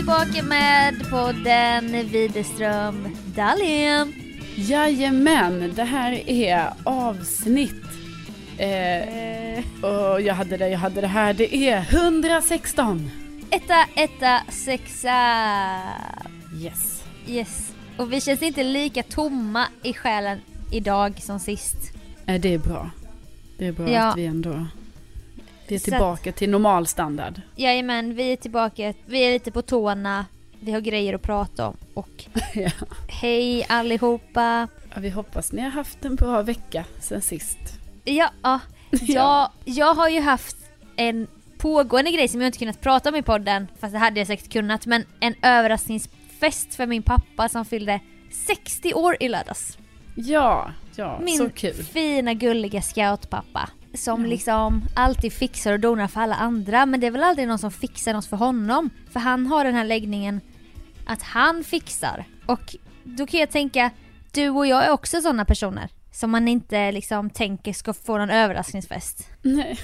Tillbaka med podden Widerström Dahlén. Jajamän, det här är avsnitt. Eh, och jag hade det, jag hade det här. Det är 116. Etta, etta, sexa. Yes. Yes. Och vi känns inte lika tomma i själen idag som sist. Eh, det är bra. Det är bra Ja. att vi ändå... Vi är tillbaka till normal standard. Jajamän, vi är tillbaka. Vi är lite på tårna. Vi har grejer att prata om. Och Ja. hej allihopa. Ja, vi hoppas ni har haft en bra vecka sen sist. Ja, ja. Jag, jag har ju haft en pågående grej som jag inte kunnat prata om i podden, fast det hade jag säkert kunnat, men en överraskningsfest för min pappa som fyllde 60 år i lördags. Ja, ja, Min så kul. fina gulliga scoutpappa. Som liksom alltid fixar och donar för alla andra men det är väl aldrig någon som fixar något för honom. För han har den här läggningen att han fixar. Och då kan jag tänka, du och jag är också sådana personer. Som man inte liksom tänker ska få någon överraskningsfest. Nej.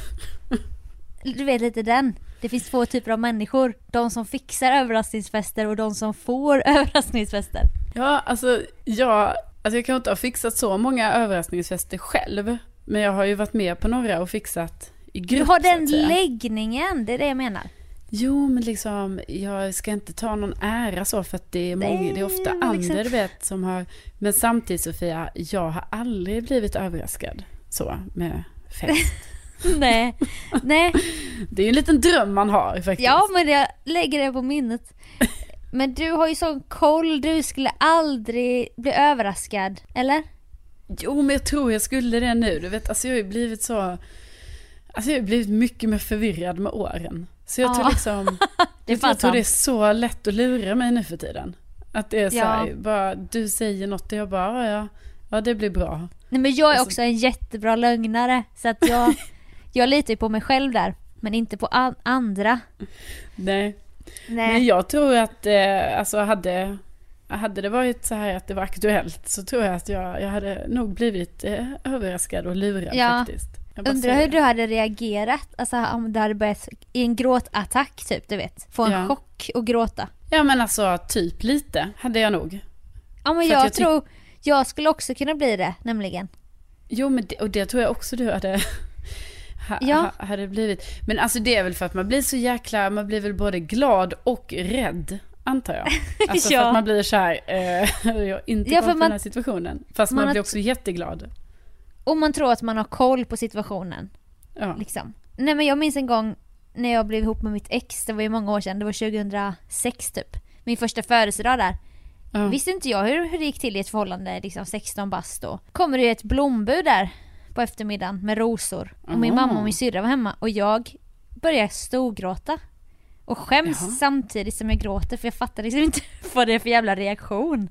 Du vet lite den. Det finns två typer av människor. De som fixar överraskningsfester och de som får överraskningsfester. Ja, alltså jag, alltså jag kan inte ha fixat så många överraskningsfester själv. Men jag har ju varit med på några och fixat i grupp Du har den läggningen, det är det jag menar. Jo, men liksom, jag ska inte ta någon ära så för att det är, många, det är ofta Nej, liksom- andra du vet som har... Men samtidigt Sofia, jag har aldrig blivit överraskad så med fest. Nej, nej. Det är ju en liten dröm man har faktiskt. Ja men jag lägger det på minnet. Men du har ju sån koll, du skulle aldrig bli överraskad, eller? Jo, men jag tror jag skulle det nu. Du vet, alltså jag har ju blivit så... Alltså jag har blivit mycket mer förvirrad med åren. Så jag Ja. tror liksom... Det jag, tror det är så lätt att lura mig nu för tiden. Att det är så Ja. här, bara du säger något och jag bara, ja, ja det blir bra. Nej men jag är Alltså- också en jättebra lögnare så att jag, jag litar ju på mig själv där. Men inte på an- andra. Nej. Nej. Men jag tror att, eh, alltså hade, hade det varit så här att det var aktuellt så tror jag att jag, jag hade nog blivit eh, överraskad och lurad Ja. faktiskt. Undrar hur du hade reagerat, alltså om du hade börjat i en gråtattack typ, du vet. Få en Ja. chock och gråta. Ja men alltså typ lite hade jag nog. Ja men jag, jag tror, jag skulle också kunna bli det nämligen. Jo men det, och det tror jag också du hade, ha, Ja. ha, hade blivit. Men alltså det är väl för att man blir så jäkla, man blir väl både glad och rädd. Antar jag. Alltså Ja. för att man blir så här, eh, jag inte Ja, koll på man- den här situationen. Fast man man, blir också jätteglad. Och man tror att man har koll på situationen. Ja. Liksom. Nej men jag minns en gång när jag blev ihop med mitt ex, det var ju många år sedan, det var 2006 typ. Min första födelsedag där. Ja. Visste inte jag hur, hur det gick till i ett förhållande, liksom 16 bast då. Kommer det ett blombud där på eftermiddagen med rosor. Och min mamma och min syrra var hemma och jag började storgråta. Och skäms Jaha. samtidigt som jag gråter för jag fattar liksom inte vad det är för jävla reaktion.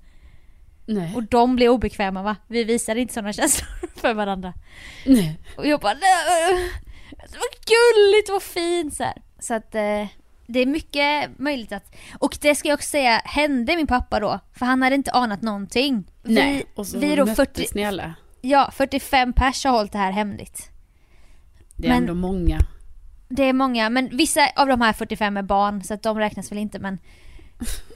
Nej. Och de blir obekväma va? Vi visar inte sådana känslor för varandra. Nej. Och jag bara nej, var gulligt, vad fint så här. Så att eh, det är mycket möjligt att, och det ska jag också säga hände min pappa då, för han hade inte anat någonting. Nej. Vi, Och så vi då möttes 40, ni alla. ja 45 pers har hållit det här hemligt. Det är Men- ändå många. Det är många, men vissa av de här 45 är barn så att de räknas väl inte men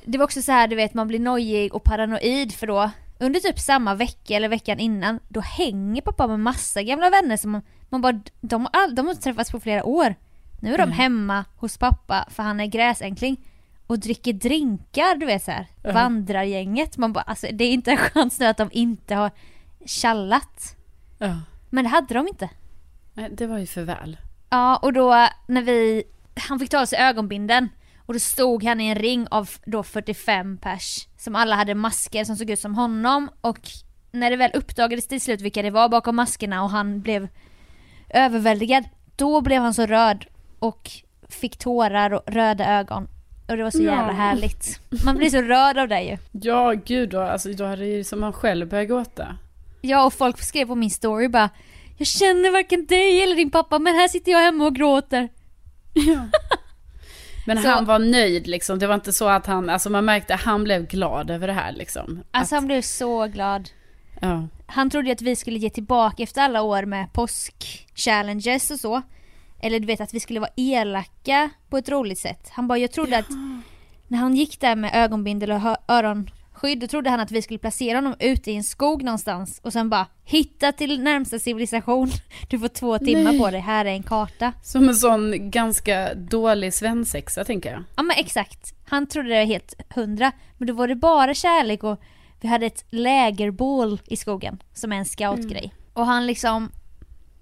Det var också så här du vet man blir nojig och paranoid för då under typ samma vecka eller veckan innan då hänger pappa med massa gamla vänner som man, man bara de, all- de har inte träffats på flera år. Nu är de hemma hos pappa för han är gräsänkling och dricker drinkar du vet så här. Ja. Vandrargänget. Man bara alltså det är inte en chans nu att de inte har tjallat. Ja. Men det hade de inte. Nej, det var ju för väl. Ja, och då när vi... Han fick ta av sig ögonbinden och då stod han i en ring av då 45 pers som alla hade masker som såg ut som honom och när det väl uppdagades till slut vilka det var bakom maskerna och han blev överväldigad då blev han så röd och fick tårar och röda ögon. Och det var så Ja. jävla härligt. Man blir så rörd av det ju. Ja, gud då, alltså, då hade ju som man själv börjat gråta. Ja och folk skrev på min story bara Jag känner varken dig eller din pappa men här sitter jag hemma och gråter. Ja. Men Så- han var nöjd liksom. Det var inte så att han, alltså man märkte att han blev glad över det här liksom. Alltså att, han blev så glad. ja. Han trodde ju att vi skulle ge tillbaka efter alla år med påsk-challenges och så. Eller du vet att vi skulle vara elaka på ett roligt sätt. Han bara, jag trodde att när han gick där med ögonbindel och hö- öronskydd då trodde han att vi skulle placera honom ute i en skog någonstans och sen bara hitta till närmsta civilisation. Du får två timmar Nej. på dig, här är en karta. Som en sån ganska dålig svensexa tänker jag. Ja men exakt. Han trodde det var helt hundra. Men då var det bara kärlek och vi hade ett lägerbål i skogen som är en scoutgrej. Och han liksom,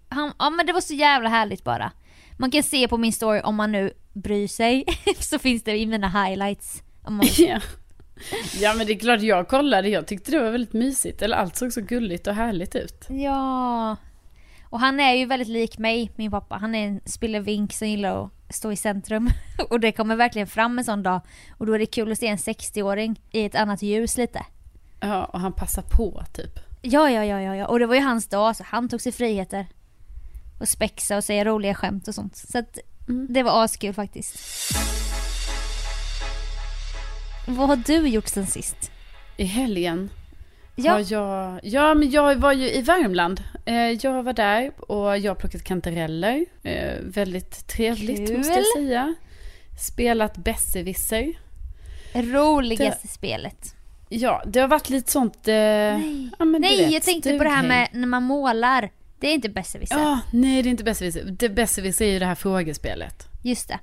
han, ja men det var så jävla härligt bara. Man kan se på min story om man nu bryr sig, så finns det i mina highlights. Om man, Ja. ja men det är klart jag kollade, jag tyckte det var väldigt mysigt. Eller allt såg så gulligt och härligt ut. ja. Och han är ju väldigt lik mig, min pappa. Han är en spillevink som gillar att stå i centrum. Och det kommer verkligen fram en sån dag. Och då är det kul att se en 60-åring i ett annat ljus lite. Ja, och han passar på typ. Ja, ja, ja, ja, ja. Och det var ju hans dag så han tog sig friheter. Och spexa och säga roliga skämt och sånt. Så att Mm. det var askul faktiskt. Vad har du gjort sen sist? I helgen Ja, har jag... Ja, men jag var ju i Värmland. Eh, jag var där och jag har plockat kantareller. Eh, väldigt trevligt Kul. måste jag säga. Spelat besserwisser. roligaste spelet. Ja, det har varit lite sånt... Eh, Nej, ja, nej vet, jag tänkte på det här med när man målar. Det är inte besserwisser. Ja, nej det är inte besserwisser. Det besserwisser är ju det här frågespelet. Just det.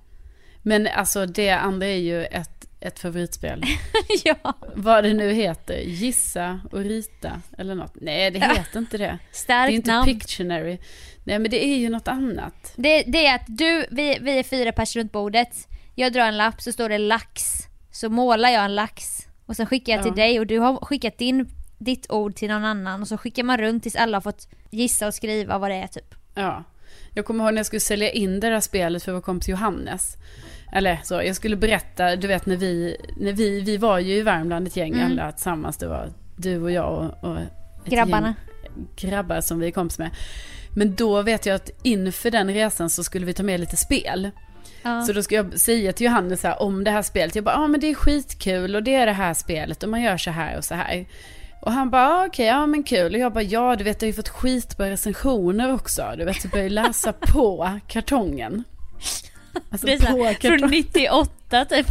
Men alltså det andra är ju ett, ett favoritspel. ja. Vad det nu heter. Gissa och rita eller något. Nej, det heter inte det. Det är Starkt inte namn. Pictionary. Nej, men det är ju något annat. Det, det är att du, vi, vi är fyra personer runt bordet. Jag drar en lapp så står det lax. Så målar jag en lax. Och sen skickar jag till Ja. dig och du har skickat din, ditt ord till någon annan. Och så skickar man runt tills alla har fått gissa och skriva vad det är typ. Ja. Jag kommer ihåg när jag skulle sälja in det där spelet för vår kompis Johannes. Eller så, jag skulle berätta, du vet när vi, när vi, vi var ju i Värmland ett gäng Mm. alla tillsammans. Det var du och jag och, och Grabbarna. gäng grabbar som vi är kompis med. Men då vet jag att inför den resan så skulle vi ta med lite spel. Ja. Så då ska jag säga till Johannes så här, om det här spelet. Jag bara, ja ah, men det är skitkul och det är det här spelet och man gör så här och så här. Och han bara, ah, okej, ja men kul. Och jag bara, ja du vet jag har ju fått skitbra recensioner också. Du vet, så börjar jag läsa på kartongen. Alltså det är så på här, kartongen. från 98 typ.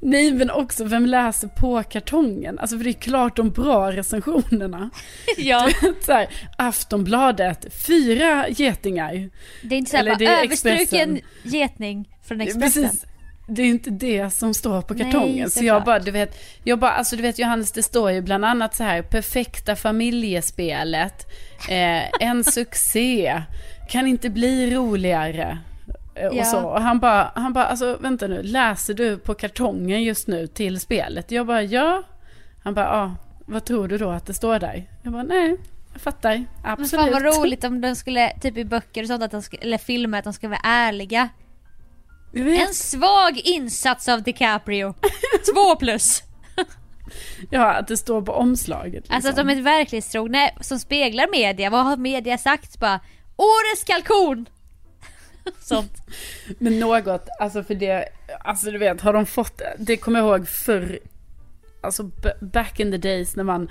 Nej men också, vem läser på kartongen? Alltså för det är klart de bra recensionerna. ja. så här, Aftonbladet, fyra getingar. Det är inte såhär bara överstruken getning från Expressen. Precis. Det är inte det som står på kartongen. Nej, så jag såklart. bara, du vet, jag bara, alltså du vet Johannes, det står ju bland annat så här, perfekta familjespelet, eh, en succé, kan inte bli roligare. Eh, Och så. Och han bara, han bara, alltså vänta nu, läser du på kartongen just nu till spelet? Jag bara, ja. Han bara, ja, vad tror du då att det står där? Jag bara, nej, jag fattar, Men absolut. fan vad roligt om de skulle, typ i böcker och sånt, att de skulle, eller filmer, att de ska vara ärliga. En svag insats av DiCaprio. Två plus. Ja, att det står på omslaget. Liksom. Alltså att de är verklighetstrogna som speglar media. Vad har media sagt? Bara Årets kalkon! Sånt. Men något, alltså för det, alltså du vet, har de fått, det kommer jag ihåg förr, alltså back in the days när man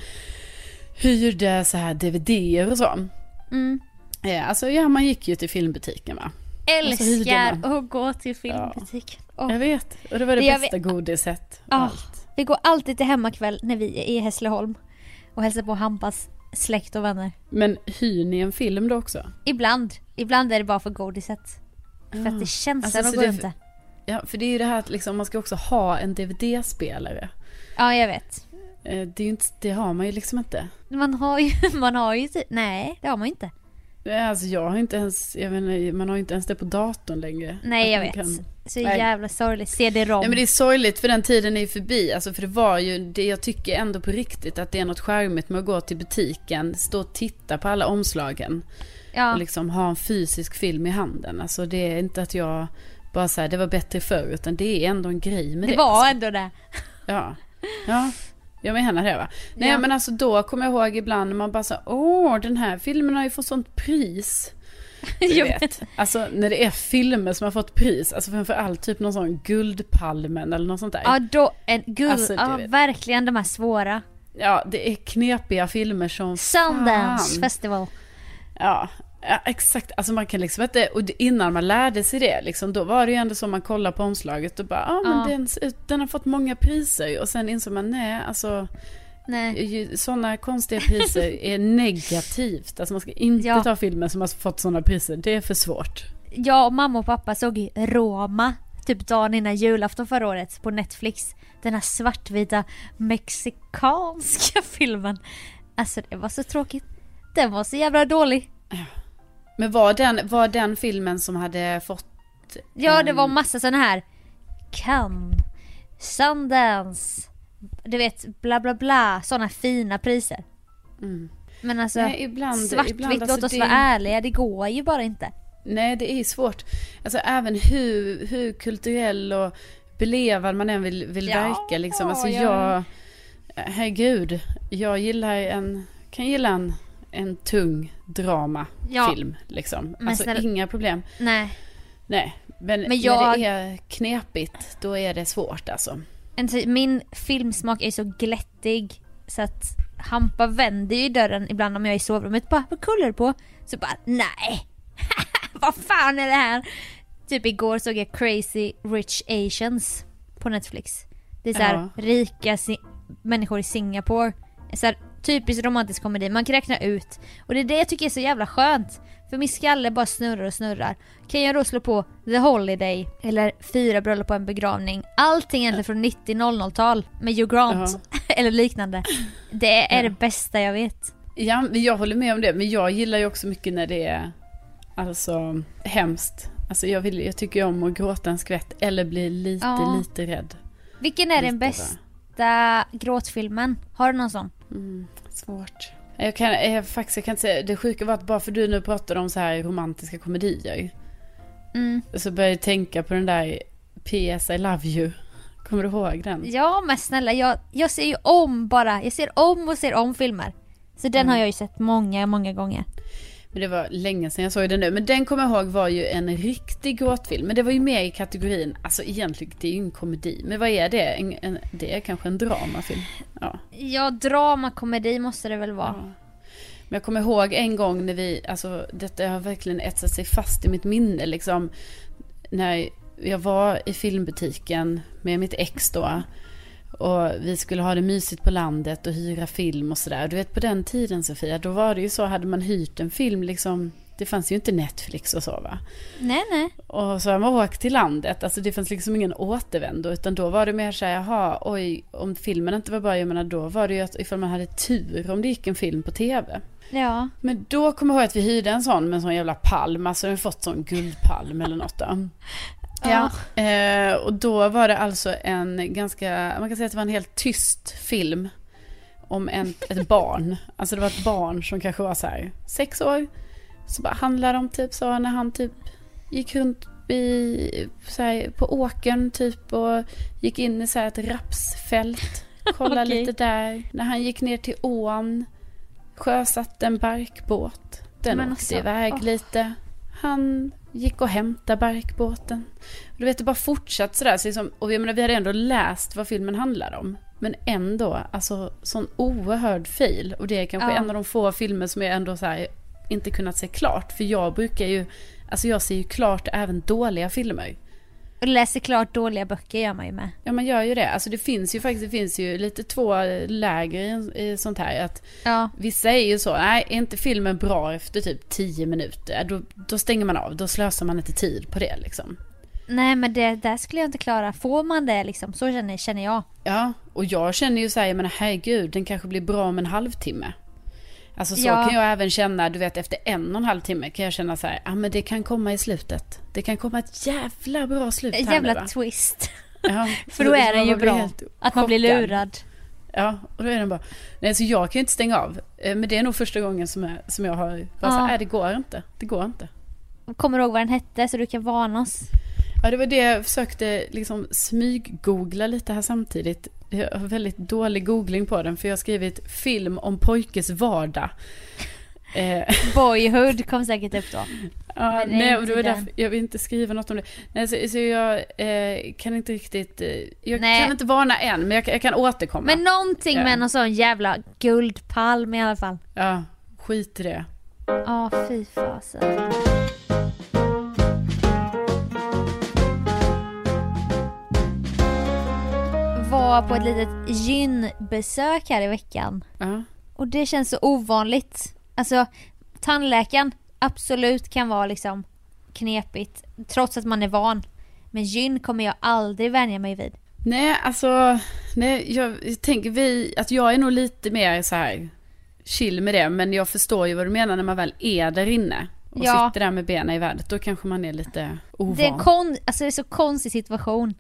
hyrde så här DVD och så. Mm. Ja, alltså ja, man gick ju till filmbutiken va. Alltså, Älskar att gå till filmbutiken. Åh. Jag vet, och det var det Jag bästa vet- godiset. Ah, Allt. vi går alltid till hemmakväll när vi är i Hässleholm och hälsar på Hampas släkt och vänner. Men hyr ni en film då också? Ibland, ibland är det bara för godiset. För att det känslan Alltså, att så gå det- det. Ja, för det är ju det här att liksom, man ska också ha en DVD-spelare. Ja, jag vet. Eh, Det, inte, det har man ju liksom inte. Man har ju, man har ju nej det har man ju inte. Eh, Alltså jag har inte ens, jag inte, man har ju inte ens det på datorn längre. Nej jag vet. kan- Så Nej. jävla sorgligt. CD-ROM. Nej men det är sorgligt för den tiden är ju förbi. Alltså för det var ju, det jag tycker ändå på riktigt att det är något charmigt med att gå till butiken, stå och titta på alla omslagen. ja. Och liksom ha en fysisk film i handen. Alltså det är inte att jag bara säger det var bättre förr, utan det är ändå en grej med det. det var alltså. ändå det. Ja. Ja. Jag menar det va? Nej Ja. men alltså då kommer jag ihåg ibland när man bara så åh den här filmen har ju fått sånt pris. Du vet. Alltså när det är filmer som har fått pris, alltså framförallt typ någon sån Guldpalmen eller något sånt där. Ja då, en guld, Alltså, ja verkligen de här svåra. Ja, det är knepiga filmer som Sundance fan. festival. Ja, ja, exakt. Alltså man kan liksom inte, och innan man lärde sig det, liksom, då var det ju ändå så man kollade på omslaget och bara, ah, men Ja. den, ser ut- den har fått många priser. Och sen insåg man, nej, alltså Nej. sådana konstiga priser är negativt. Alltså man ska inte Ja. ta filmer som har fått sådana priser, det är för svårt. Jag och mamma och pappa såg Roma typ dagen innan julafton förra året på Netflix. Den här svartvita mexikanska filmen. Alltså det var så tråkigt. Den var så jävla dålig. Men var den, var den filmen som hade fått... Ja det var massa såna här Cannes, Sundance, du vet bla bla bla, såna fina priser. Mm. Men alltså Nej, ibland, svartvitt, ibland, låt alltså, oss det- vara ärliga, det går ju bara inte. Nej, det är svårt. Alltså även hur, hur kulturell och belevad man än vill, vill Ja, verka liksom. Alltså ja. jag, herregud, jag gillar en, kan gilla en, en tung dramafilm liksom. Men Alltså snälla- inga problem. Nej. Nej, men, Men jag- när det är knepigt, då är det svårt alltså. En ty- min filmsmak är så glättig så att Hampa vänder ju dörren ibland om jag är i sovrummet bara vad kollar du på? Så bara nej! vad fan är det här? Typ igår såg jag Crazy Rich Asians på Netflix. Det är så här Ja. rika si- människor i Singapore. Så här, typisk romantisk komedi, man kan räkna ut. Och det är det jag tycker är så jävla skönt. För min skalle bara snurrar och snurrar. Kan jag då slå på The Holiday eller Fyra bröllop på en begravning. Allting egentligen från 90-00-tal med Hugh Grant eller liknande. Det är Ja. det bästa jag vet. Ja, men jag håller med om det. Men jag gillar ju också mycket när det är alltså hemskt. Alltså jag, vill, jag tycker om att gråta en skvätt eller bli lite, Ja. lite rädd. Vilken är den Lite bästa gråtfilmen? Har du någon sån? Mm, svårt. Jag kan jag, faktiskt, jag kan inte säga, det sjuka var att bara för du nu pratade om så här romantiska komedier. Mm. Så började jag tänka på den där PS I Love You. Kommer du ihåg den? Ja men snälla, jag, jag ser ju om bara. Jag ser om och ser om filmer. Så den Mm. har jag ju sett många, många gånger. Men det var länge sedan jag såg den nu. Men den kommer jag ihåg var ju en riktig gråtfilm. Men det var ju mer i kategorin, alltså egentligen det är ju en komedi. Men vad är det? En, en, det är kanske en dramafilm. Ja. Ja, drama, komedi måste det väl vara. Ja. Men jag kommer ihåg en gång när vi, alltså detta har verkligen etsat sig fast i mitt minne liksom. När jag var i filmbutiken med mitt ex då. Och vi skulle ha det mysigt på landet och hyra film och sådär. Du vet på den tiden Sofia, då var det ju så, hade man hyrt en film liksom. Det fanns ju inte Netflix och så va. Nej, nej. Och så har man åkt till landet, alltså det fanns liksom ingen återvändo. Utan då var det mer så här, jaha, oj, om filmen inte var bra, jag menar då var det ju att ifall man hade tur om det gick en film på tv. Ja. Men då kommer jag ihåg att vi hyrde en sån med en sån jävla palm, alltså den har fått sån guldpalm eller något då. Ja, eh, och då var det alltså en ganska, man kan säga att det var en helt tyst film om en, ett barn. Alltså det var ett barn som kanske var så här sex år. Så bara handlade om typ så när han typ gick runt i, så här, på åkern typ och gick in i så här ett rapsfält. Kolla Okej. lite där. När han gick ner till ån, sjösatte en barkbåt. Den Men åkte alltså, iväg åh. lite. Han gick och hämtade barkbåten. Du vet, det bara fortsatt sådär. Så liksom, och jag menar, vi hade ändå läst vad filmen handlar om. Men ändå, alltså sån oerhörd fail. Och det är kanske Ja. en av de få filmer som jag ändå här, inte kunnat se klart. För jag brukar ju, alltså jag ser ju klart även dåliga filmer. Och läser klart dåliga böcker gör man ju med. Ja man gör ju det. Alltså det finns ju faktiskt, det finns ju lite två läger i, sånt här. Att Ja. Vissa är ju så, nej är inte filmen bra efter typ 10 minuter, då, då stänger man av, då slösar man inte tid på det liksom. Nej men det där skulle jag inte klara. Får man det liksom? Så känner, känner jag. Ja, och jag känner ju så här, jag menar herregud, den kanske blir bra om en halvtimme. Alltså så Ja. kan jag även känna, du vet efter en och en halv timme kan jag känna så här, ja men det kan komma i slutet. Det kan komma ett jävla bra slut här En nu, jävla va? twist. Ja, För då är den ju bra. Att man blir lurad. Ja, och då är den bara, nej så jag kan ju inte stänga av. Eh, Men det är nog första gången som jag, som jag har, bara så här, Ja. nej det går inte, det går inte. Kommer du ihåg vad den hette så du kan varna oss? Ja, det var det jag försökte liksom smyggoogla lite här samtidigt. Jag har väldigt dålig googling på den för jag har skrivit film om pojkes vardag. Eh, Boyhood kom säkert upp då. ja, nej, det var därför jag vill inte skriva något om det. Nej, så, så jag eh, kan inte riktigt, eh, jag Nej. kan inte varna än men jag, kan- jag kan återkomma. Men någonting Ja. med någon sån jävla guldpalm i alla fall. Ja, skit i det. Ja, fy fasen. Var på ett litet gynbesök här i veckan. Ja. Och det känns så ovanligt. Alltså tandläkaren absolut kan vara liksom knepigt trots att man är van. Men gyn kommer jag aldrig vänja mig vid. Nej, alltså, nej, jag tänker vi, att jag är nog lite mer så här chill med det, men jag förstår ju vad du menar när man väl är där inne och Ja. sitter där med benen i vädret, då kanske man är lite ovan. Det är, kon- alltså det är så konstig situation.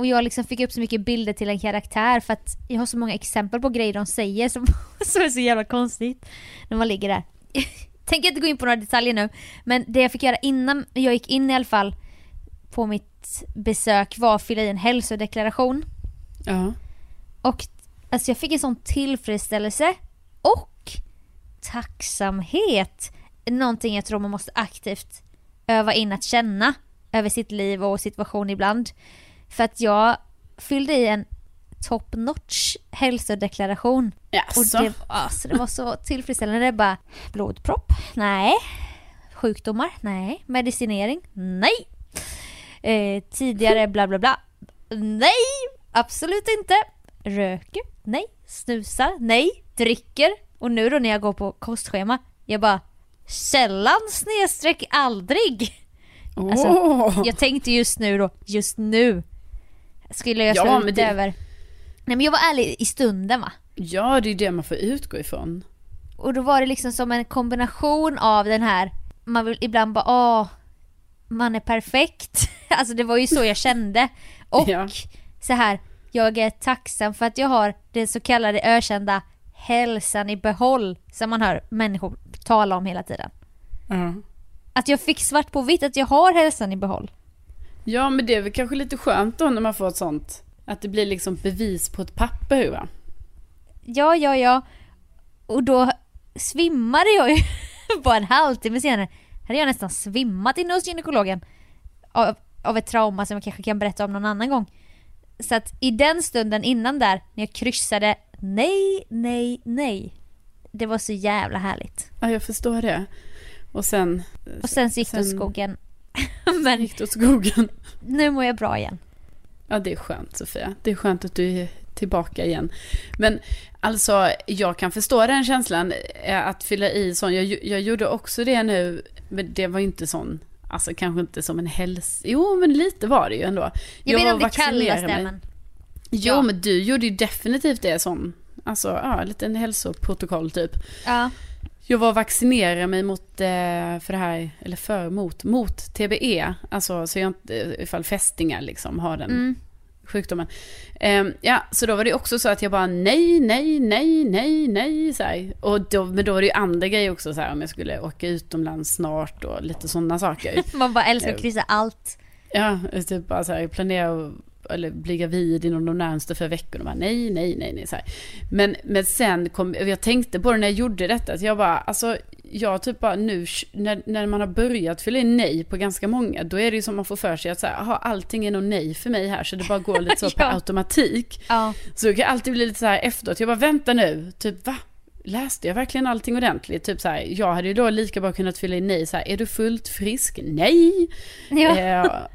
Och jag liksom fick upp så mycket bilder till en karaktär för att jag har så många exempel på grejer de säger som, som är så jävla konstigt. När man ligger där. Tänker inte gå in på några detaljer nu. Men det jag fick göra innan jag gick in i alla fall på mitt besök var att fylla i en hälsodeklaration. Ja. Och alltså jag fick en sån tillfredsställelse och tacksamhet. Någonting jag tror man måste aktivt öva in att känna över sitt liv och situation ibland. För att jag fyllde i en top notch hälsodeklaration. Jaså? Och det, alltså, det var så tillfredsställande. Det bara blodpropp? Nej. Sjukdomar? Nej. Medicinering? Nej. Eh, tidigare bla bla bla? Nej. Absolut inte. Röker? Nej. Snusar? Nej. Dricker? Och nu då när jag går på kostschema, jag bara sällan snedstreck aldrig. Alltså, Åh! Jag tänkte just nu då, just nu skulle jag Ja, slå men ut det- över. Nej men jag var ärlig i stunden va. Ja, det är det man får utgå ifrån. Och då var det liksom som en kombination av den här, man vill ibland bara åh, man är perfekt. Alltså det var ju så jag kände. Och Ja. så här, jag är tacksam för att jag har den så kallade ökända hälsan i behåll som man hör människor tala om hela tiden. Ja. Att jag fick svart på vitt att jag har hälsan i behåll. Ja, men det är väl kanske lite skönt då när man får ett sånt. Att det blir liksom bevis på ett papper va? Ja, ja, ja. Och då svimmade jag ju bara en halvtimme senare. Hade jag nästan svimmat inne hos gynekologen. Av, av ett trauma som jag kanske kan berätta om någon annan gång. Så att i den stunden innan där, när jag kryssade nej, nej, nej. Det var så jävla härligt. Ja, jag förstår det. Och sen Och sen så gick det Sen- skogen. Men gick det åt skogen. nu mår jag bra igen. Ja, det är skönt Sofia. Det är skönt att du är tillbaka igen. Men alltså, jag kan förstå den känslan eh, att fylla i sån. Jag, jag gjorde också det nu, men det var inte sån, alltså kanske inte som en häls... Jo, men lite var det ju ändå. Jag, vet inte om det kallas det men... Jo, Ja. men du gjorde ju definitivt det som, alltså, ja, en liten hälsoprotokoll typ. Ja. Jag var och vaccinerade mig mot, eh, för det här, eller för, mot, mot TBE. Alltså så jag inte, ifall fästingar liksom har den Mm. sjukdomen. Ehm, ja, så då var det också så att jag bara nej, nej, nej, nej, nej, så här. Och då, men då var det ju andra grejer också så här om jag skulle åka utomlands snart och lite sådana saker. Man bara älskar att kryssa allt. Ja, typ bara så här, planera eller bli gravid inom de närmaste för veckorna. Bara, nej, nej, nej, nej. Så här. Men, men sen kom, jag tänkte på det när jag gjorde detta, att jag bara, alltså, jag typ bara nu, när, när man har börjat fylla in nej på ganska många, då är det ju som man får för sig att så här, aha, allting är nog nej för mig här, så det bara går lite så Ja. per automatik. Ja. Så det kan alltid bli lite så här efteråt, jag bara vänta nu, typ va? Läste jag verkligen allting ordentligt? Typ så här, jag hade ju då lika bra kunnat fylla in nej, så här, är du fullt frisk? Nej! Ja.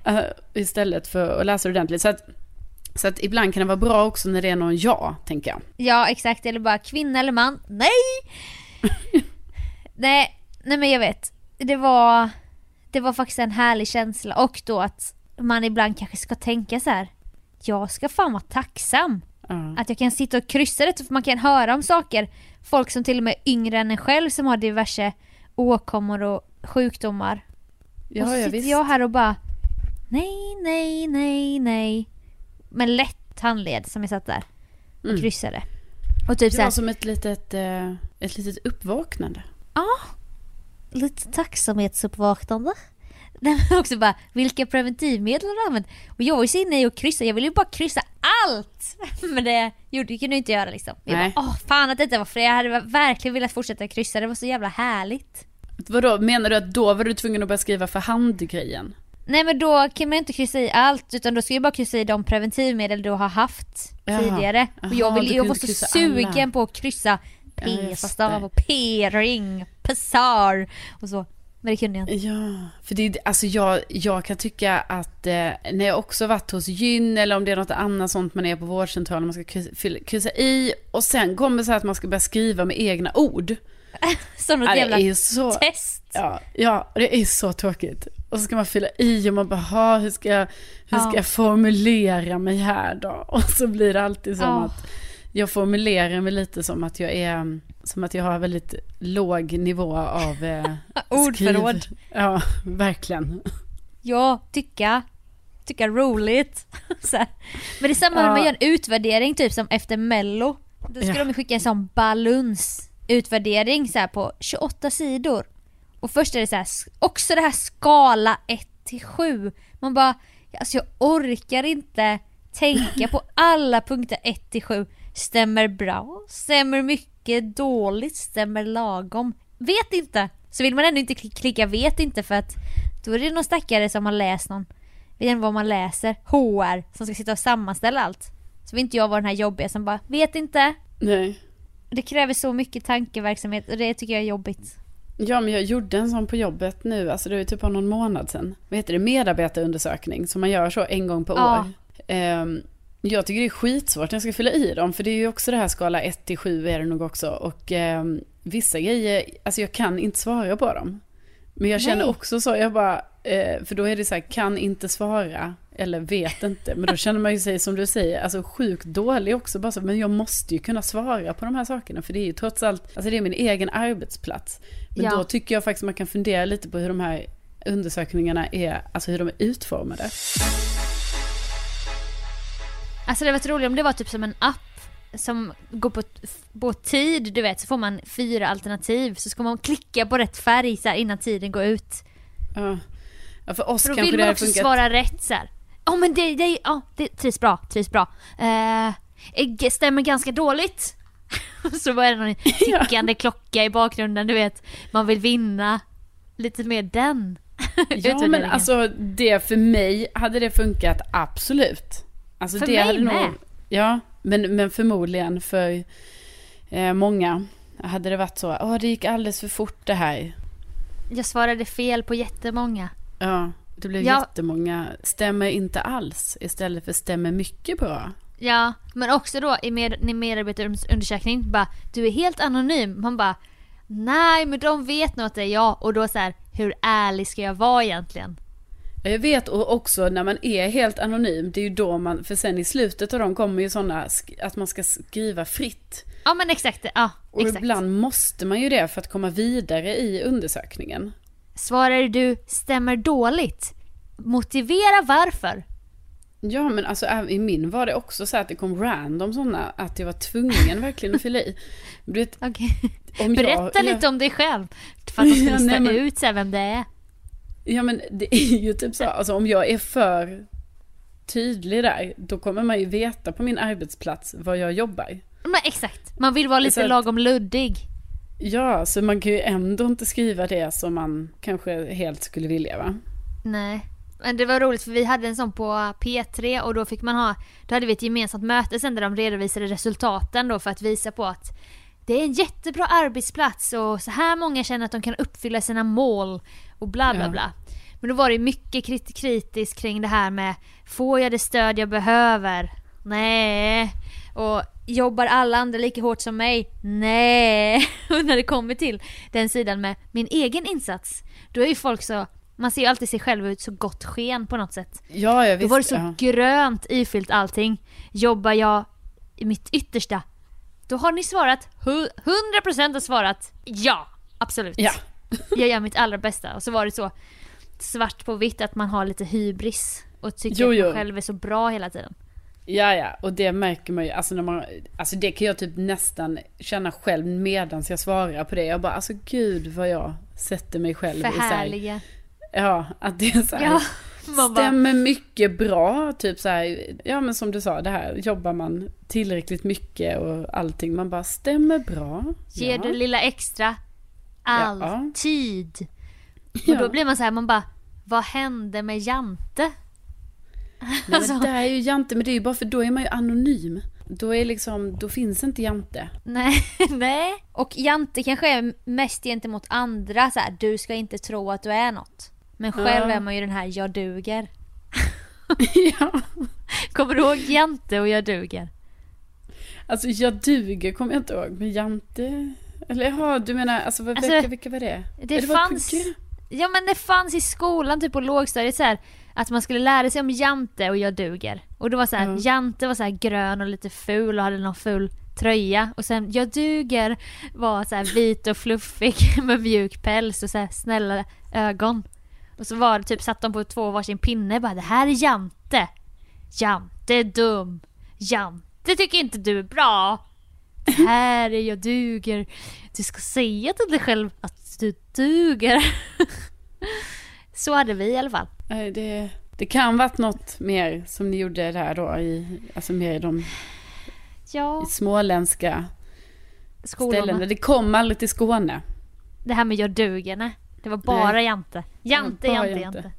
Eh, eh, istället för att läsa ordentligt. Så att, så att ibland kan det vara bra också när det är någon ja, tänker jag. Ja exakt, eller bara kvinna eller man. Nej! nej, nej men jag vet. Det var, det var faktiskt en härlig känsla och då att man ibland kanske ska tänka så här. Jag ska fan vara tacksam Ja. att jag kan sitta och kryssa det för man kan höra om saker. Folk som till och med är yngre än en själv som har diverse åkommor och sjukdomar. och Ja, så ja, sitter visst. jag här och bara nej, nej, nej, nej. Med lätt handled som jag satt där och Mm. kryssade. Och typ Det så här, var som ett litet, eh, ett litet uppvaknande. Ja, lite tacksamhetsuppvaknande. Nej, men också bara, vilka preventivmedel har du använt? Och jag var ju så inne i att kryssa, jag ville ju bara kryssa allt! Men det gjorde, det kunde jag inte göra liksom. Jag Nej. bara, åh fan att detta var för jag hade verkligen velat fortsätta kryssa, det var så jävla härligt. Vadå, menar du att då var du tvungen att börja skriva för hand-grejen? Nej men då kan man inte kryssa i allt utan då ska jag bara kryssa i de preventivmedel du har haft Jaha. tidigare. Och jag, Jaha, vill, du jag var så sugen alla. på att kryssa p-stav och p-ring, pessar och så. Men det kunde jag inte. Ja, för det alltså jag, jag kan tycka att eh, när jag också varit hos gyn eller om det är något annat sånt man är på vårdcentralen, man ska kryssa, i och sen kommer det så här att man ska börja skriva med egna ord. Som något Ja, jävla så, test. ja, ja, det är så tråkigt. Och så ska man fylla i och man bara, "Ha, hur ska, jag, hur ska Ja. jag formulera mig här då? Och så blir det alltid som Ja. att jag formulerar mig lite som att jag är, som att jag har väldigt låg nivå av eh, Ordförråd. skriv- Ja, verkligen. Ja, tycka. Tycka roligt. Men det är samma när man gör en utvärdering typ som efter mello. Då ska Ja. de skicka en sån balunsutvärdering så här på 28 sidor. Och först är det så här, också det här skala 1 till 7. Man bara, alltså jag orkar inte tänka på alla punkter 1 till 7. Stämmer bra, stämmer mycket, dåligt, stämmer lagom. Vet inte. Så vill man ändå inte kli- klicka vet inte för att då är det någon stackare som har läst någon, vet inte vad man läser, HR, som ska sitta och sammanställa allt. Så vill inte jag vara den här jobbiga som bara, vet inte. Nej. Det kräver så mycket tankeverksamhet och det tycker jag är jobbigt. Ja, men jag gjorde en sån på jobbet nu, alltså det var typ bara någon månad sedan. Vad heter det? Medarbetarundersökning, som man gör så en gång per Ja. år. Ehm, jag tycker det är skitsvårt när jag ska fylla i dem, för det är ju också det här skala 1 till 7 är det nog också. Och ehm, vissa grejer, alltså jag kan inte svara på dem. Men jag känner Nej. också så, jag bara, eh, för då är det så här, kan inte svara, eller vet inte. Men då känner man ju sig, som du säger, alltså sjukt dålig också. Bara så, men jag måste ju kunna svara på de här sakerna, för det är ju trots allt, alltså det är min egen arbetsplats. Men Ja. då tycker jag faktiskt man kan fundera lite på hur de här undersökningarna är, alltså hur de är utformade. Alltså det var roligt om det var typ som en app som går på, på tid, du vet, så får man fyra alternativ. Så ska man klicka på rätt färg så här, innan tiden går ut. Ja, ja för oss För då vill man hade också funkat. svara rätt så. Ja men det, det, ja, det trivs bra, trivs bra. Eh, det stämmer ganska dåligt. så var det någon tickande klocka i bakgrunden, du vet. Man vill vinna. Lite mer den Ja men alltså det för mig hade det funkat absolut. Alltså För det mig hade nog, med. Ja, men, men förmodligen för eh, många hade det varit så, åh det gick alldeles för fort det här. Jag svarade fel på jättemånga. Ja, det blev Ja. jättemånga, stämmer inte alls istället för stämmer mycket bra. Ja, men också då i med, i medarbetarundersökning bara du är helt anonym. Man bara nej men de vet nog att det är jag och då så här hur ärlig ska jag vara egentligen? Ja, Jag vet och också när man är helt anonym, det är ju då man, för sen i slutet av dem kommer ju sådana, att man ska skriva fritt. Ja men exakt, ja Och exakt. ibland måste man ju det för att komma vidare i undersökningen. Svarar du stämmer dåligt? Motivera varför. Ja men alltså i min var det också så att det kom random sådana att jag var tvungen verkligen att fylla i. Du vet, Okej. om Berätta jag, lite om dig själv. För att de ska Ja, nej, men- ut så vem det är. Ja men det är ju typ så, alltså om jag är för tydlig där, då kommer man ju veta på min arbetsplats var jag jobbar. Men exakt, man vill vara lite att- lagom luddig. Ja, så man kan ju ändå inte skriva det som man kanske helt skulle vilja va? Nej. Men det var roligt för vi hade en sån på P3 och då fick man ha, då hade vi ett gemensamt möte sen där de redovisade resultaten då för att visa på att det är en jättebra arbetsplats och så här många känner att de kan uppfylla sina mål och bla bla Ja. bla. Men då var det mycket krit- kritiskt kring det här med Får jag det stöd jag behöver? Nej. Och jobbar alla andra lika hårt som mig? Nej. Och när det kommer till den sidan med min egen insats, då är ju folk så man ser ju alltid sig själv ut så gott sken på något sätt. Ja, jag Då var det visst. så Ja. grönt ifyllt allting. Jobbar jag i mitt yttersta? Då har ni svarat, hu- 100% har svarat ja, absolut. ja. Jag gör mitt allra bästa. Och så var det så svart på vitt att man har lite hybris och tycker Jo, att man jo. själv är så bra hela tiden. Ja, ja, och det märker man ju. Alltså, när man, alltså det kan jag typ nästan känna själv medans jag svarar på det. Jag bara, alltså gud vad jag sätter mig själv i så här, Förhärliga. Ja, att det är så här, Ja, bara, stämmer mycket bra. Typ så här, ja men som du sa, det här jobbar man tillräckligt mycket och allting. Man bara, stämmer bra. ger ja. det lilla extra. Alltid. Ja. Och då blir man så här, man bara, vad hände med Jante? Nej, alltså- men det är ju Jante, men det är ju bara för då är man ju anonym. Då är liksom, då finns inte Jante. Nej, nej. Och Jante kanske är mest gentemot andra så här, du ska inte tro att du är något. Men själv Ja. är man ju den här, jag duger. ja. Kommer du ihåg Jante och jag duger? Alltså jag duger kommer jag inte ihåg, men Jante... Eller jaha, du menar, alltså, Alltså, vilka, vilka var det? Det var fanns... program- Ja men det fanns i skolan, typ på lågstadiet så här, att man skulle lära sig om Jante och jag duger. Och det var så här, Ja. Jante var så här grön och lite ful och hade någon ful tröja. Och sen jag duger var så här vit och fluffig med mjuk päls och så här snälla ögon. Och så var det typ, satt de på två varsin pinne bara det här är Jante. Jante är dum. Jante tycker inte du är bra. Här är jag duger. Du ska säga till dig själv att du duger. Så hade vi i alla fall. Nej, det, det kan varit något mer som ni gjorde där då, i, alltså mer i de Ja, i småländska skolorna. ställena. Det kom aldrig till Skåne. Det här med jag duger, nej. Det var bara Nej. Jante. Jante, Bara Jante, Jante.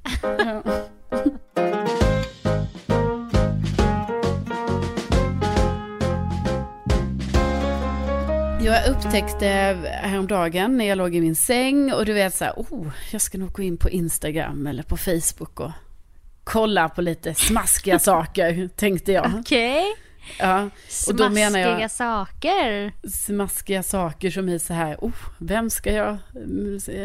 Jante. Jag upptäckte häromdagen när jag låg i min säng och du vet så här, oh, jag ska nog gå in på Instagram eller på Facebook och kolla på lite smaskiga saker, tänkte jag. Okej. Ja, och då menar Smaskiga jag saker. smaskiga saker som är så här, oh, vem ska jag,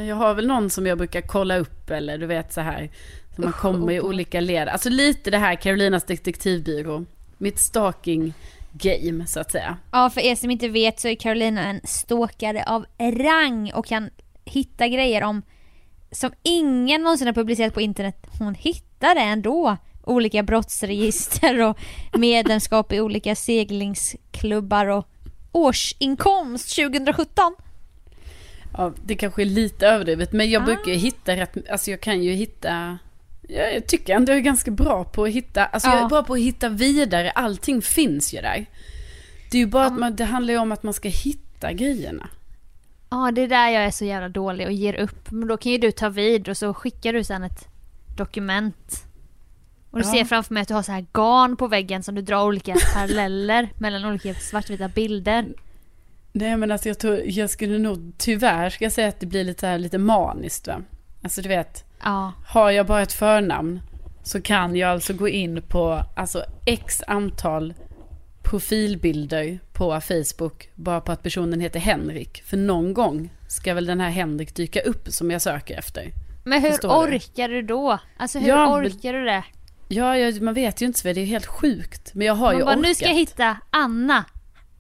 jag har väl någon som jag brukar kolla upp eller du vet så här, så man kommer i obehag. olika led. Alltså lite det här Carolinas detektivbyrå, mitt stalking game så att säga. Ja, för er som inte vet så är Carolina en stalkare av rang och kan hitta grejer om som ingen någonsin har publicerat på internet. Hon hittar det ändå. Olika brottsregister och medlemskap i olika seglingsklubbar och årsinkomst 2017. Ja, det kanske är lite överdrivet, men jag Ah. brukar hitta rätt, alltså jag kan ju hitta, jag, jag tycker ändå jag är ganska bra på att hitta, alltså jag Ja. är bra på att hitta vidare, allting finns ju där. Det är ju bara att man, det handlar ju om att man ska hitta grejerna. Ja, det är där jag är så jävla dålig och ger upp. Men då kan ju du ta vid och så skickar du sen ett dokument. Och du Ja. ser framför mig att du har så här garn på väggen som du drar olika paralleller mellan olika svartvita bilder. Nej men alltså jag tror, jag skulle nog tyvärr ska jag säga att det blir lite, här, lite maniskt va. Alltså du vet, Ja, har jag bara ett förnamn så kan jag alltså gå in på alltså x antal profilbilder på Facebook bara på att personen heter Henrik. För någon gång ska väl den här Henrik dyka upp som jag söker efter. men hur Förstår du? orkar du då? Alltså hur Ja, orkar du det? Ja, jag, man vet ju inte så det är helt sjukt. Men jag har Man ju bara, orkat. nu ska jag hitta Anna.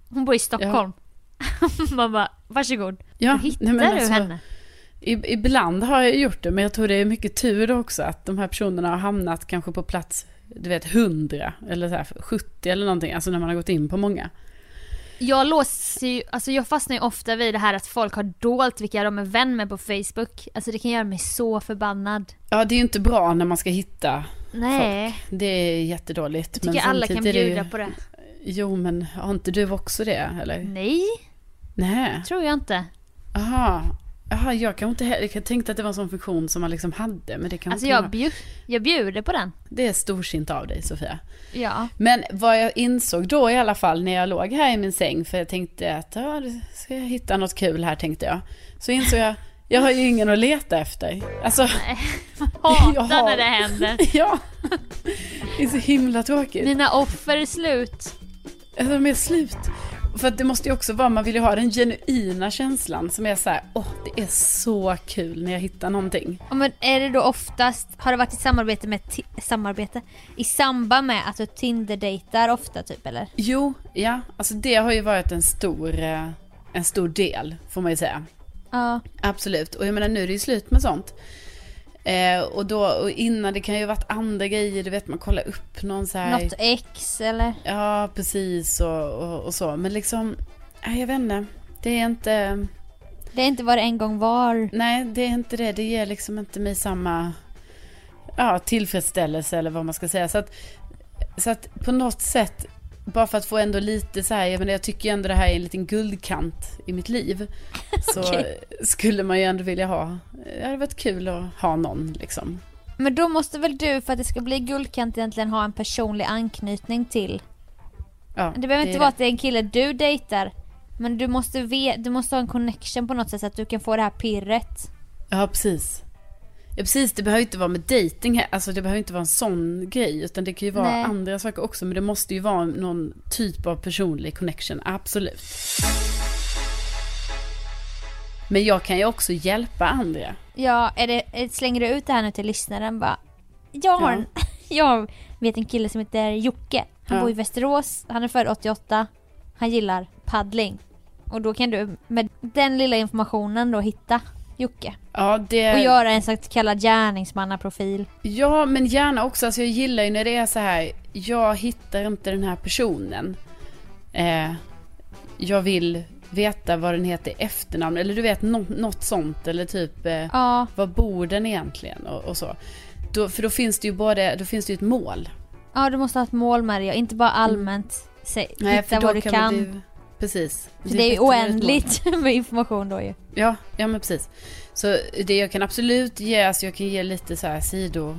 Hon bor i Stockholm. Man bara, varsågod. Ja, Hur hittar nej, men du alltså, henne? Ibland har jag gjort det, men jag tror det är mycket tur också att de här personerna har hamnat kanske på plats du vet 100 eller så här 70 eller någonting, alltså när man har gått in på många. Jag låser ju, alltså jag fastnar ju ofta vid det här att folk har dolt vilka de är vän med på Facebook. Alltså det kan göra mig så förbannad. Ja, det är ju inte bra när man ska hitta Nej, Det är jättedåligt. jag tycker alla kan det ju- bjuda på det. Jo, men har inte du också det, eller? Nej, Nej. tror jag inte. Aha. Aha, jag kan inte heller, jag tänkte att det var en sån funktion som man liksom hade, men det kan Alltså jag, bjud, jag bjuder på den. Det är storsint av dig, Sofia. Ja. Men vad jag insåg då i alla fall när jag låg här i min säng, för jag tänkte att ja, ska jag hitta något kul här tänkte jag. Så insåg jag, jag har ju ingen att leta efter. Alltså, Hatar Jag har- när det händer. ja. Det är så himla tråkigt. Dina offer är slut. Alltså, de är slut. För att det måste ju också vara, man vill ju ha den genuina känslan som är så här, åh, det är så kul när jag hittar någonting. Ja, Men är det då oftast, har det varit i samarbete med, samarbete? I samband med att du Tinder-dejtar ofta typ eller? Jo, ja, alltså det har ju varit en stor, eh, en stor del, får man ju säga. Ja. Absolut, och jag menar nu är det ju slut med sånt. Eh, och då, och innan det kan ju varit andra grejer, du vet man kollar upp någon så här. Något ex eller? Ja, precis och, och, och så. Men liksom, nej, jag vet inte. Det är inte, Det är inte vad det en gång var. nej det är inte det. Det ger liksom inte mig samma ja, tillfredsställelse eller vad man ska säga. Så att, så att på något sätt, bara för att få ändå lite så här, jag, menar, jag tycker ju ändå det här är en liten guldkant i mitt liv. Så Okej. skulle man ju ändå vilja ha, det hade varit kul att ha någon liksom. Men då måste väl du för att det ska bli guldkant egentligen ha en personlig anknytning till. Ja, Det behöver inte är vara att det är en kille du dejtar. Men du måste, ve- du måste ha en connection på något sätt så att du kan få det här pirret. Ja, precis. Ja, precis. Det behöver inte vara med här. Alltså det behöver inte vara en sån grej. Utan det kan ju vara Nej. andra saker också. Men det måste ju vara någon typ av personlig connection. Absolut. Men jag kan ju också hjälpa andra. Ja, är det, slänger du ut det här nu till lyssnaren bara. Jag har Ja. jag vet en kille som heter Jocke. Han Ja. bor i Västerås, han är född 88. Han gillar paddling. Och då kan du med den lilla informationen då hitta Jocke. Ja, det... Och göra en så kallad gärningsmannaprofil. Ja, men gärna också. Alltså jag gillar ju när det är så här. Jag hittar inte den här personen. Eh, jag vill veta vad den heter i efternamn. Eller du vet, nå- något sånt. Eller typ... Eh, Ja, var bor den egentligen och, och så. Då, för då finns det ju både, då finns det ju ett mål. ja du måste ha ett mål med det inte bara allmänt se, hitta då vad du kan. ju- precis. För det är ju oändligt med information då ju. Ja, ja men precis. Så det jag kan absolut ge, alltså jag kan ge lite så här sido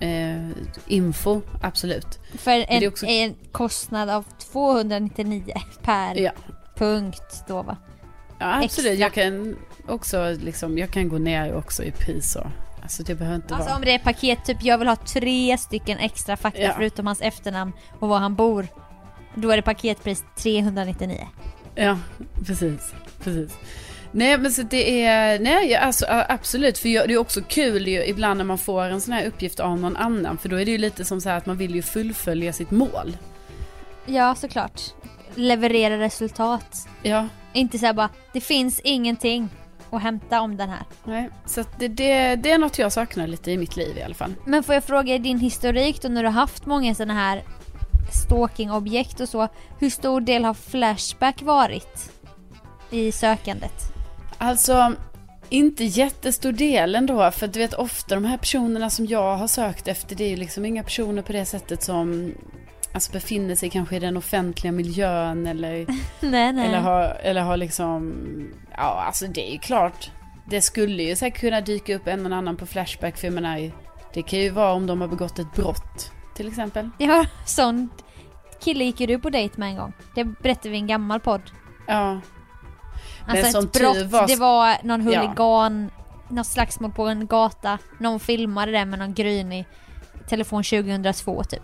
eh, info, absolut. För det är en, också- en kostnad av 299 per Ja. punkt då va? Ja, absolut. Extra. Jag kan också liksom, jag kan gå ner också i pris och, alltså det behöver inte Alltså vara. om det är paket typ jag vill ha tre stycken extra fakta Ja. förutom hans efternamn och var han bor. Då är det paketpris 399. Ja, precis. precis. Nej men så det är, nej alltså absolut för jag- det är också kul ju ibland när man får en sån här uppgift av någon annan för då är det ju lite som så här att man vill ju fullfölja sitt mål. Ja såklart. Leverera resultat. Ja, Inte såhär bara, det finns ingenting att hämta om den här. nej. Så det, det, det är något jag saknar lite i mitt liv i alla fall. Men får jag fråga i din historik då när du har haft många sådana här stalkingobjekt och så. Hur stor del har Flashback varit i sökandet? Alltså, inte jättestor del ändå, för du vet ofta de här personerna som jag har sökt efter, det är ju liksom inga personer på det sättet som alltså, befinner sig kanske i den offentliga miljön eller, nej nej. eller, har, eller har liksom, ja alltså det är ju klart, det skulle ju säkert kunna dyka upp en och annan på Flashback, för jag menar, det kan ju vara om de har begått ett brott, till exempel. Ja, sån kille gick ju du på dejt med en gång. Det berättade vi i en gammal podd. Ja, Alltså som ett brott, var- det var någon Ja. huligan, något slagsmål på en gata. Någon filmade det med någon grynig telefon 2002 typ.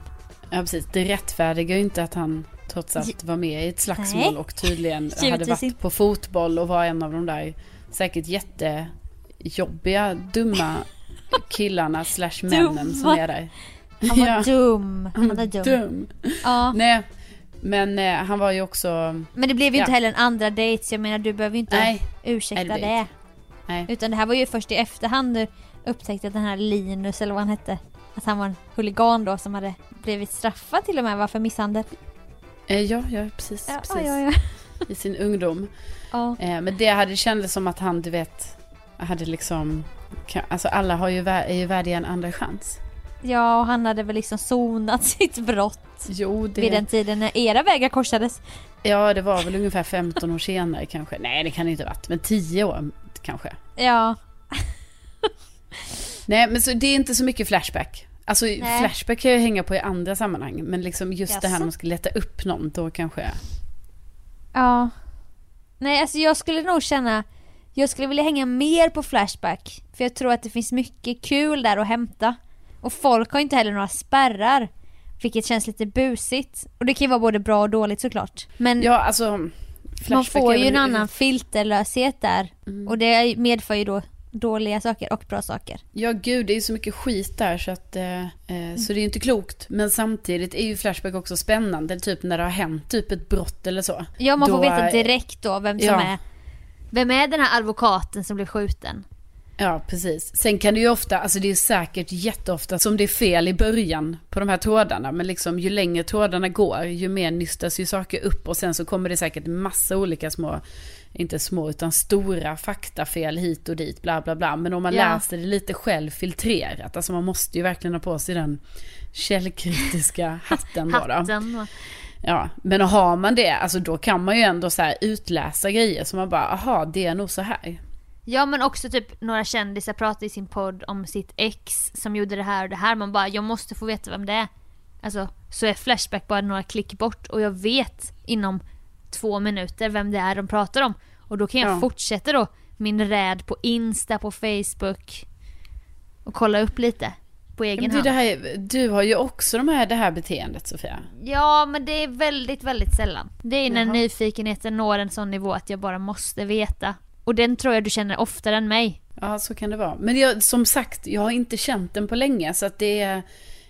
ja precis, det rättfärdigar ju inte att han trots allt var med i ett slagsmål Nej. och tydligen hade varit på fotboll och var en av de där säkert jättejobbiga, dumma killarna slash männen som är där. Han var Ja. dum. Han var dum. Dum. Ja. Nej, men eh, han var ju också, Men det blev ju inte Ja. heller en andra dejt så jag menar du behöver ju inte nej, ursäkta Nej, det det. nej. Utan det här var ju först i efterhand du upptäckte att den här Linus eller vad han hette, att han var en huligan då som hade blivit straffad till och med va, för misshandel. Eh, ja, ja, precis. Ja, precis. ja, ja. I sin ungdom. ja. Eh, men det hade kändes som att han, du vet, hade liksom... Alltså alla har ju, är ju värdiga en andra chans. Ja, och han hade väl liksom sonat sitt brott Jo, det... vid den tiden när era vägar korsades. Ja, det var väl ungefär 15 år senare kanske. Nej, det kan det inte ha varit. Men 10 år kanske. Ja, Nej, men så det är inte så mycket Flashback. Alltså Nej. Flashback kan jag hänga på i andra sammanhang. Men liksom just det här när man ska leta upp någon, då kanske... ja. Nej, alltså jag skulle nog känna, jag skulle vilja hänga mer på Flashback. För jag tror att det finns mycket kul där att hämta. Och folk har inte heller några spärrar. Vilket känns lite busigt. Och det kan ju vara både bra och dåligt såklart. Men Ja, alltså... man får ju en annan filterlöshet där. Mm. Och det medför ju då dåliga saker och bra saker. Ja, gud, det är ju så mycket skit där så att... Eh, så det är ju inte klokt. Men samtidigt är ju Flashback också spännande. Typ när det har hänt typ ett brott eller så. Ja man får Då veta är- direkt då vem som Ja. är Vem är den här advokaten som blev skjuten? Ja, precis. Sen kan det ju ofta, alltså det är säkert jätteofta som det är fel i början på de här trådarna. Men liksom ju längre trådarna går, ju mer nystas ju saker upp. Och sen så kommer det säkert massa olika små, inte små utan stora faktafel hit och dit, bla bla bla. Men om man Ja. läser det lite själv filtrerat, alltså man måste ju verkligen ha på sig den källkritiska hatten då. då. Hatten. Ja, men har man det, alltså då kan man ju ändå så utläsa grejer som man bara, aha, det är nog så här. Ja men också typ några kändisar pratar i sin podd om sitt ex som gjorde det här och det här. Man bara, jag måste få veta vem det är. Alltså, så är Flashback bara några klick bort och jag vet inom två minuter vem det är de pratar om. Och då kan jag Ja. fortsätta då min räd på Insta, på Facebook och kolla upp lite på egen hand. här, du har ju också de här, det här beteendet Sofia. Ja, men det är väldigt, väldigt sällan. Det är när Jaha. nyfikenheten når en sån nivå att jag bara måste veta. Och den tror jag du känner oftare än mig. Ja, så kan det vara. Men jag, som sagt, jag har inte känt den på länge så att det är,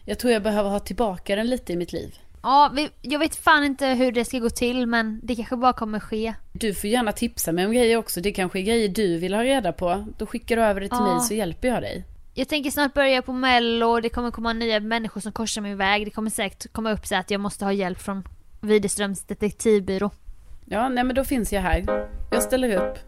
jag tror jag behöver ha tillbaka den lite i mitt liv. Ja, vi, jag vet fan inte hur det ska gå till men det kanske bara kommer ske. Du får gärna tipsa mig om grejer också. Det kanske är grejer du vill ha reda på. Då skickar du över det till Ja. mig så hjälper jag dig. Jag tänker snart börja på mello, det kommer komma nya människor som korsar min väg. Det kommer säkert komma upp så att jag måste ha hjälp från Widerströms detektivbyrå. Ja, nej men då finns jag här. Jag ställer upp.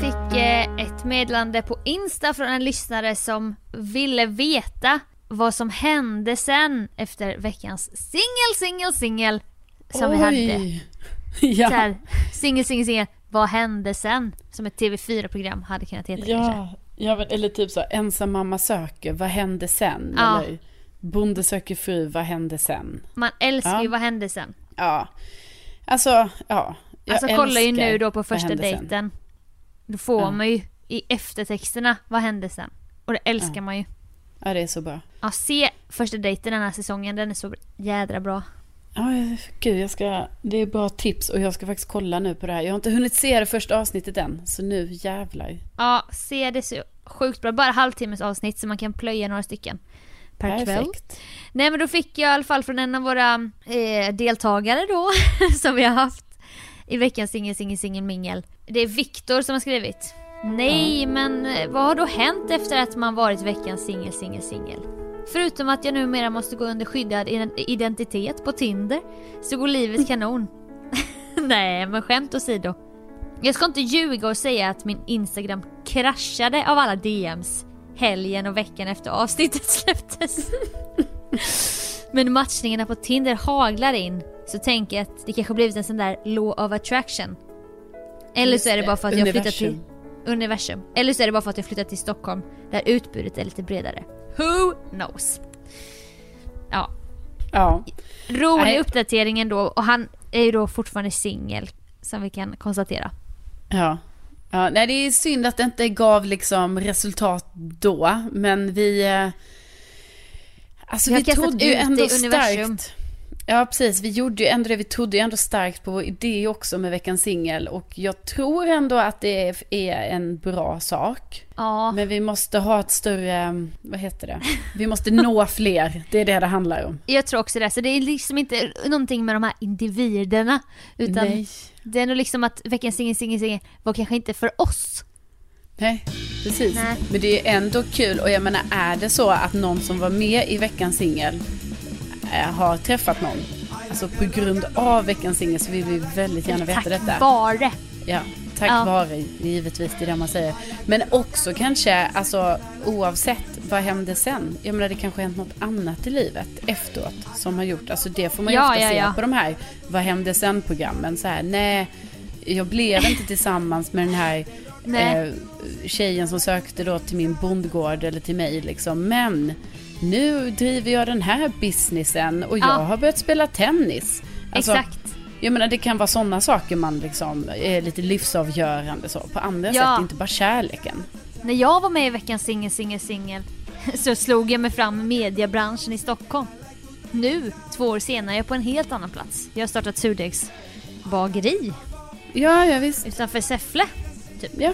Fick eh, ett meddelande på Insta från en lyssnare som ville veta vad som hände sen efter veckans singel, singel, singel som vi hade. Så Ja. här, singel, singel, singel. Vad hände sen? Som ett TV4-program hade kunnat heta kanske. Ja, eller typ så, ensam mamma söker, vad hände sen? Ja. Eller bonde söker fru, vad hände sen? Man älskar Ja. ju vad hände sen. Ja, alltså, ja. Jag Alltså kolla ju nu då på första hände sen. dejten. Då får Ja. man ju i eftertexterna vad hände sen. Och det älskar Ja. man ju. Ja, det är så bra. Ja, se första dejten den här säsongen, den är så jädra bra. Ja, gud, jag ska, det är bra tips och jag ska faktiskt kolla nu på det här. Jag har inte hunnit se det första avsnittet än, så nu jävlar. Ja, se det så sjukt bra. Bara halvtimmes avsnitt så man kan plöja några stycken per kväll. Perfekt. Nej men då fick jag i alla fall från en av våra eh, deltagare då, som vi har haft i veckans singel, singel, singel, mingel. Det är Viktor som har skrivit. Nej, men eh, vad har då hänt efter att man varit veckans singel, singel, singel? Förutom att jag numera måste gå under skyddad ident- identitet på Tinder så går livet kanon. Nej, men skämt åsido. Jag ska inte ljuga och säga att min Instagram kraschade av alla DMs helgen och veckan efter avsnittet släpptes. Men matchningarna på Tinder haglar in så tänker jag att det kanske blivit en sån där law of attraction. Eller så är det, bara för att jag flyttat till universum. Eller så är det bara för att jag flyttat till Stockholm där utbudet är lite bredare. Who knows? Ja, Ja, rolig uppdatering ändå och han är ju då fortfarande singel som vi kan konstatera. ja. Ja, nej det är synd att det inte gav liksom resultat då, men vi... eh, Alltså Vi vi, trodde ju ändå starkt. Ja precis, vi gjorde ju ändå det, vi trodde ju ändå starkt på vår idé också med veckans singel och jag tror ändå att det är- en bra sak. Ja, Men vi måste ha ett större, vad heter det? Vi måste nå fler, det är det det handlar om. jag tror också det. Så det är liksom inte någonting med de här individerna. Utan Nej. det är nog liksom att veckans singel, singel, singel var kanske inte för oss. Nej, precis. Nej. Men det är ändå kul. Och jag menar, är det så att någon som var med i veckans singel har träffat någon, alltså på grund av veckans singel så vill vi väldigt gärna veta Tack detta. vare. Ja, tack Ja. vare givetvis, det är det man säger. Men också kanske, alltså oavsett, vad hände sen? Jag menar det kanske hänt något annat i livet efteråt som har gjort, alltså det får man ju Ja, ofta ja, se på de här vad hände sen-programmen. Så här, nej, jag blev inte tillsammans med den här eh, tjejen som sökte då till min bondgård eller till mig liksom. Men nu driver jag den här businessen och jag Ja. har börjat spela tennis. Alltså, Exakt. jag menar det kan vara sådana saker man liksom är lite livsavgörande så. På andra Ja. sätt, inte bara kärleken. När jag var med i veckans singel, singel, singel så slog jag mig fram i mediebranschen i Stockholm. Nu, två år senare, är jag på en helt annan plats. Jag har startat surdegsbageri Ja, ja visst. utanför Säffle. Ja,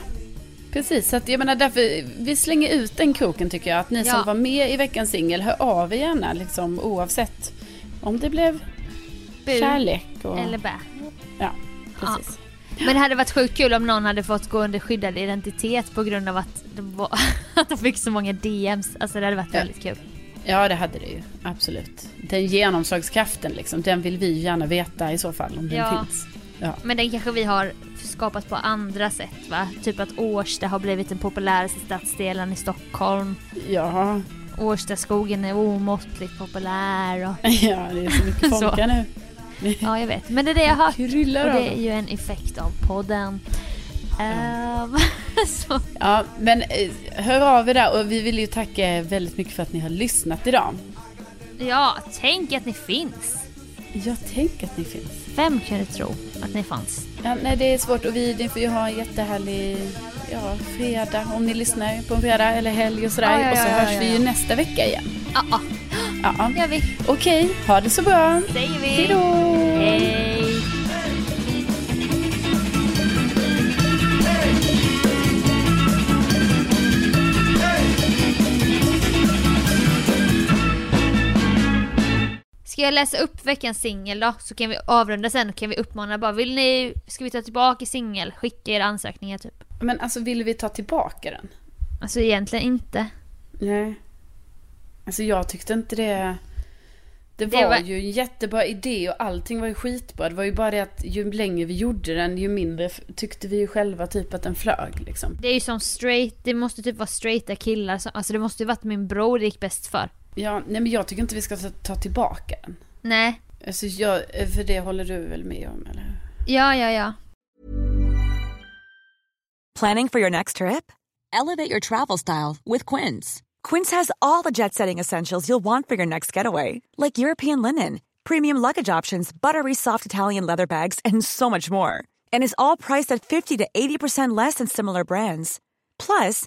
precis. Så att jag menar därför, vi slänger ut den kroken tycker jag. Att ni Ja. som var med i veckans singel, hör av er gärna liksom oavsett om det blev Bu kärlek och... eller bä. Ja, precis. Men det hade varit sjukt kul om någon hade fått gå under skyddad identitet på grund av att de, var, att de fick så många DMs. Alltså det hade varit Ja. väldigt kul. Ja, det hade det ju. Absolut. Den genomslagskraften liksom, den vill vi gärna veta i så fall om den Ja. finns. Ja. Men den kanske vi har skapat på andra sätt va? Typ att Årsta har blivit den populäraste stadsdelen i Stockholm. Ja, Årstaskogen är omåttligt populär och... ja det är så mycket folka nu. Ja jag vet, men det är det jag har hört. Kryllar Och det är ju en effekt av podden. Ehm, så, Ja, men eh, hör av er där och vi vill ju tacka väldigt mycket för att ni har lyssnat idag. ja, tänk att ni finns. Jag tänker att ni finns. Vem kunde tro att ni fanns? Ja, nej, det är svårt och vi ni får ju ha en jättehärlig ja, fredag om ni lyssnar på en fredag eller helg och sådär. Ja, och så hörs vi ju nästa vecka igen. Ja, ja, Ja, gör vi. okej. Ha det så bra. Säger vi. Hej då! Hej. Jag läsa upp veckans singel då? Så kan vi avrunda sen och kan vi uppmana bara vill ni, ska vi ta tillbaka singel? Skicka era ansökningar typ. Men alltså vill vi ta tillbaka den? Alltså egentligen inte. Nej. Alltså jag tyckte inte det... Det Det var, var- ju en jättebra idé och allting var ju skitbra. Det var ju bara det att ju längre vi gjorde den ju mindre tyckte vi ju själva typ att den flög liksom. Det är ju som straight, det måste typ vara straighta killar som, alltså det måste ju varit min bror det gick bäst för. Ja, nej men jag tycker inte vi ska ta, ta tillbaka den. Nej. Alltså jag, för det håller du väl med om eller? Ja, ja, ja. Planning for your next trip? Elevate your travel style with Quince. Quince has all the jet setting essentials you'll want for your next getaway, like European linen, premium luggage options, buttery soft Italian leather bags, and so much more. And is all priced at 50 to 80% less than similar brands. Plus,